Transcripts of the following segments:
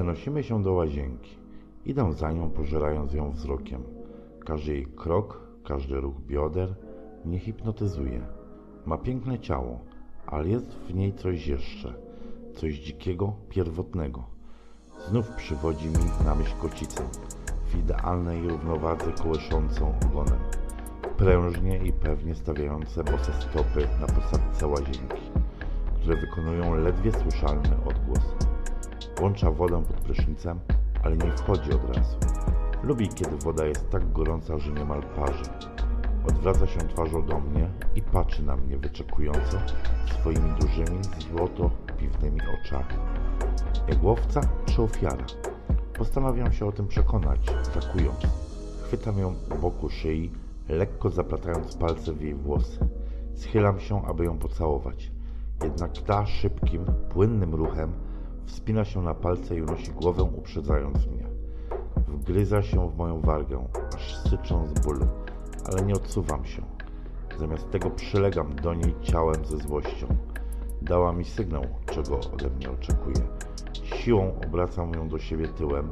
Przenosimy się do łazienki. Idę za nią, pożerając ją wzrokiem. Każdy jej krok, każdy ruch bioder mnie hipnotyzuje. Ma piękne ciało, ale jest w niej coś jeszcze, coś dzikiego, pierwotnego. Znów przywodzi mi na myśl kocicę, w idealnej równowadze kołyszącą ogonem, prężnie i pewnie stawiające bose stopy na posadce łazienki, które wykonują ledwie słyszalny odgłos. Włącza wodę pod prysznicem, ale nie wchodzi od razu. Lubi, kiedy woda jest tak gorąca, że niemal parzy. Odwraca się twarzą do mnie i patrzy na mnie wyczekująco swoimi dużymi, złoto-piwnymi oczami. Jak łowca czy ofiara? Postanawiam się o tym przekonać, atakując. Chwytam ją boku szyi, lekko zaplatając palce w jej włosy. Schylam się, aby ją pocałować. Jednak ta szybkim, płynnym ruchem Wspina się na palce i unosi głowę, uprzedzając mnie. Wgryza się w moją wargę, aż syczą z bólu, ale nie odsuwam się. Zamiast tego przylegam do niej ciałem ze złością. Dała mi sygnał, czego ode mnie oczekuje. Siłą obracam ją do siebie tyłem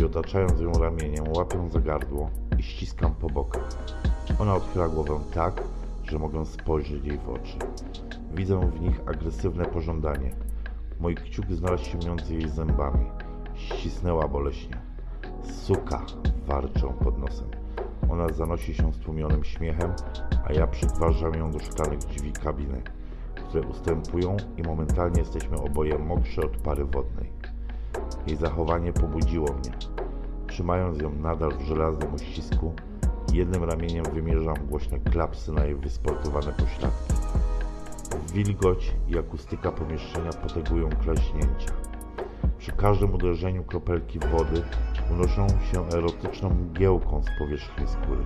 i otaczając ją ramieniem, łapię za gardło i ściskam po bokach. Ona odchyla głowę tak, że mogę spojrzeć jej w oczy. Widzę w nich agresywne pożądanie – Mój kciuk znalazł się między jej zębami. Ścisnęła boleśnie. Suka! warczę pod nosem. Ona zanosi się stłumionym śmiechem, a ja przygważam ją do szklanych drzwi kabiny, które ustępują i momentalnie jesteśmy oboje mokrzy od pary wodnej. Jej zachowanie pobudziło mnie. Trzymając ją nadal w żelaznym uścisku, jednym ramieniem wymierzam głośne klapsy na jej wysportowane pośladki. Wilgoć i akustyka pomieszczenia potęgują klaśnięcia. Przy każdym uderzeniu kropelki wody unoszą się erotyczną mgiełką z powierzchni skóry.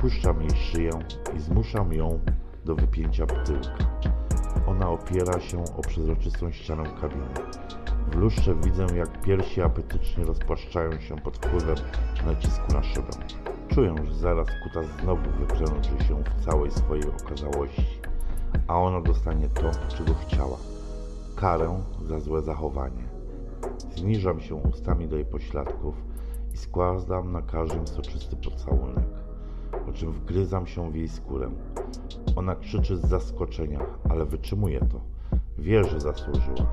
Puszczam jej szyję i zmuszam ją do wypięcia tyłka. Ona opiera się o przezroczystą ścianę kabiny. W lustrze widzę, jak piersi apetycznie rozpłaszczają się pod wpływem nacisku na szybę. Czuję, że zaraz kutas znowu wypręży się w całej swojej okazałości a ona dostanie to, czego chciała karę za złe zachowanie. Zniżam się ustami do jej pośladków i składam na każdym soczysty pocałunek, po czym wgryzam się w jej skórę. Ona krzyczy z zaskoczenia, ale wytrzymuje to. Wie, że zasłużyła.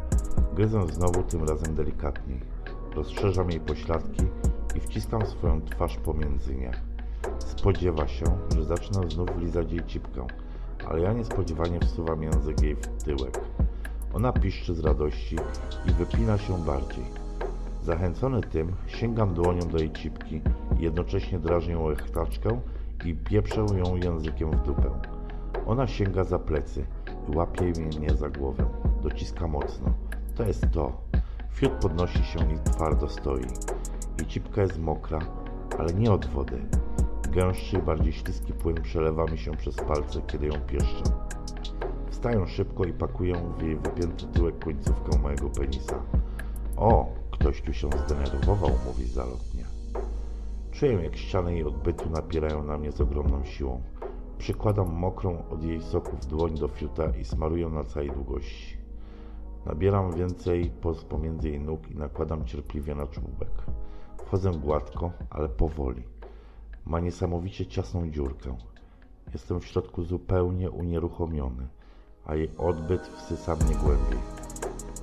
Gryzę znowu, tym razem delikatniej. Rozszerzam jej pośladki i wciskam swoją twarz pomiędzy nie. Spodziewa się, że zacznę znów lizać jej cipkę ale ja niespodziewanie wsuwam język jej w tyłek. Ona piszczy z radości i wypina się bardziej. Zachęcony tym, sięgam dłonią do jej cipki, jednocześnie drażnię łechtaczkę i pieprzę ją językiem w dupę. Ona sięga za plecy i łapie mnie za głowę. Dociska mocno. To jest to. Fiut podnosi się i twardo stoi. Jej cipka jest mokra, ale nie od wody. Gęstszy bardziej śliski płyn przelewa mi się przez palce, kiedy ją pieszczę. Wstaję szybko i pakuję w jej wypięty tyłek końcówkę mojego penisa. O, ktoś tu się zdenerwował, mówi zalotnie. Czuję, jak ściany jej odbytu napierają na mnie z ogromną siłą. Przykładam mokrą od jej soków dłoń do fiuta i smaruję na całej długości. Nabieram więcej pomiędzy jej nóg i nakładam cierpliwie na czubek. Wchodzę gładko, ale powoli. Ma niesamowicie ciasną dziurkę. Jestem w środku zupełnie unieruchomiony, a jej odbyt wsysa mnie głębiej.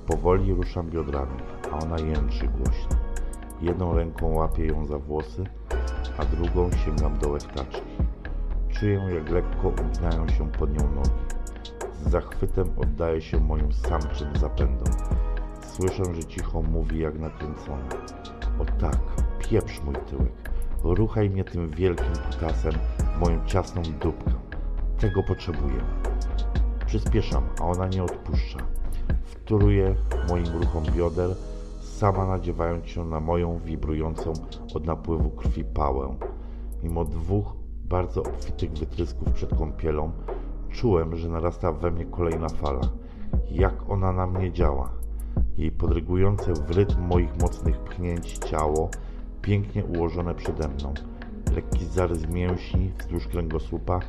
Powoli ruszam biodrami, a ona jęczy głośno. Jedną ręką łapię ją za włosy, a drugą sięgam do łechtaczki. Czuję, jak lekko uginają się pod nią nogi. Z zachwytem oddaję się moim samczym zapędom. Słyszę, że cicho mówi jak nakręcona. O tak, pieprz mój tyłek. Ruchaj mnie tym wielkim kutasem moją ciasną dupkę. Tego potrzebuję. Przyspieszam, a ona nie odpuszcza. Wtóruje moim ruchom bioder, sama nadziewając się na moją wibrującą od napływu krwi pałę. Mimo dwóch bardzo obfitych wytrysków przed kąpielą, czułem, że narasta we mnie kolejna fala. Jak ona na mnie działa. Jej podrygujące w rytm moich mocnych pchnięć ciało, pięknie ułożone przede mną. Lekki zarys mięśni wzdłuż kręgosłupa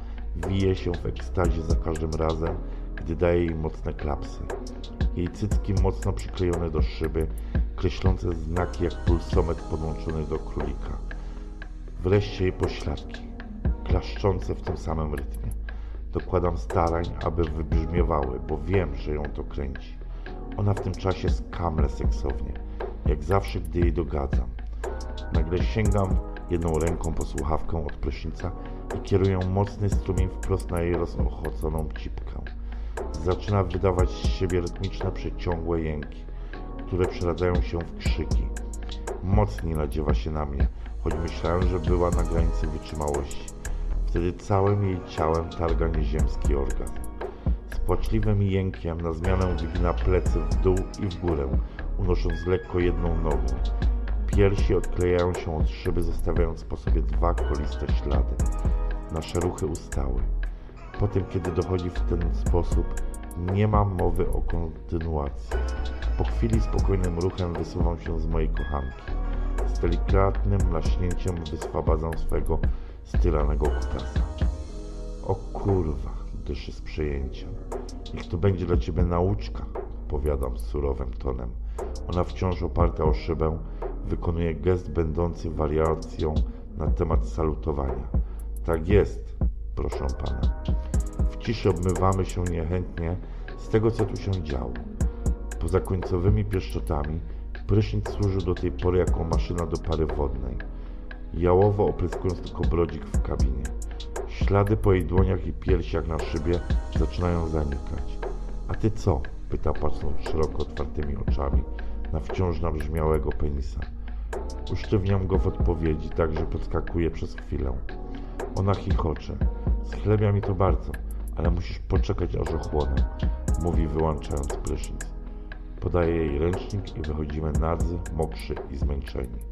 wije się w ekstazie za każdym razem, gdy daje jej mocne klapsy. Jej cycki mocno przyklejone do szyby, kreślące znaki jak pulsometr podłączony do królika. Wreszcie jej pośladki, klaszczące w tym samym rytmie. Dokładam starań, aby wybrzmiewały, bo wiem, że ją to kręci. Ona w tym czasie skamle seksownie, jak zawsze, gdy jej dogadzam. Nagle sięgam jedną ręką po słuchawkę od prysznica i kieruję mocny strumień wprost na jej rozochoconą cipkę. Zaczyna wydawać z siebie rytmiczne, przeciągłe jęki, które przeradzają się w krzyki. Mocniej nadziewa się na mnie, choć myślałem, że była na granicy wytrzymałości. Wtedy całym jej ciałem targa nieziemski orgazm. Z płaczliwym jękiem na zmianę wygina plecy w dół i w górę, unosząc lekko jedną nogę. Piersi odklejają się od szyby, zostawiając po sobie dwa koliste ślady. Nasze ruchy ustały. Potem, kiedy dochodzi w ten sposób, nie mam mowy o kontynuacji. Po chwili spokojnym ruchem wysuwam się z mojej kochanki. Z delikatnym laśnięciem wyswabadzam swego stylanego kutasa. O kurwa, dyszy z przejęcia. Niech to będzie dla ciebie nauczka, powiadam surowym tonem. Ona wciąż oparta o szybę, wykonuje gest będący wariacją na temat salutowania. Tak jest, proszę pana. W ciszy obmywamy się niechętnie z tego, co tu się działo. Poza końcowymi pieszczotami, prysznic służył do tej pory jako maszyna do pary wodnej. Jałowo opryskując tylko brodzik w kabinie. Ślady po jej dłoniach i piersiach na szybie zaczynają zanikać. A ty co? pyta patrząc szeroko otwartymi oczami na wciąż nabrzmiałego penisa. Usztywniam go w odpowiedzi, tak że podskakuje przez chwilę. Ona chichocze. Schlebia mi to bardzo, ale musisz poczekać aż ochłonę, mówi wyłączając prysznic. Podaję jej ręcznik i wychodzimy nadzy, mokrzy i zmęczeni.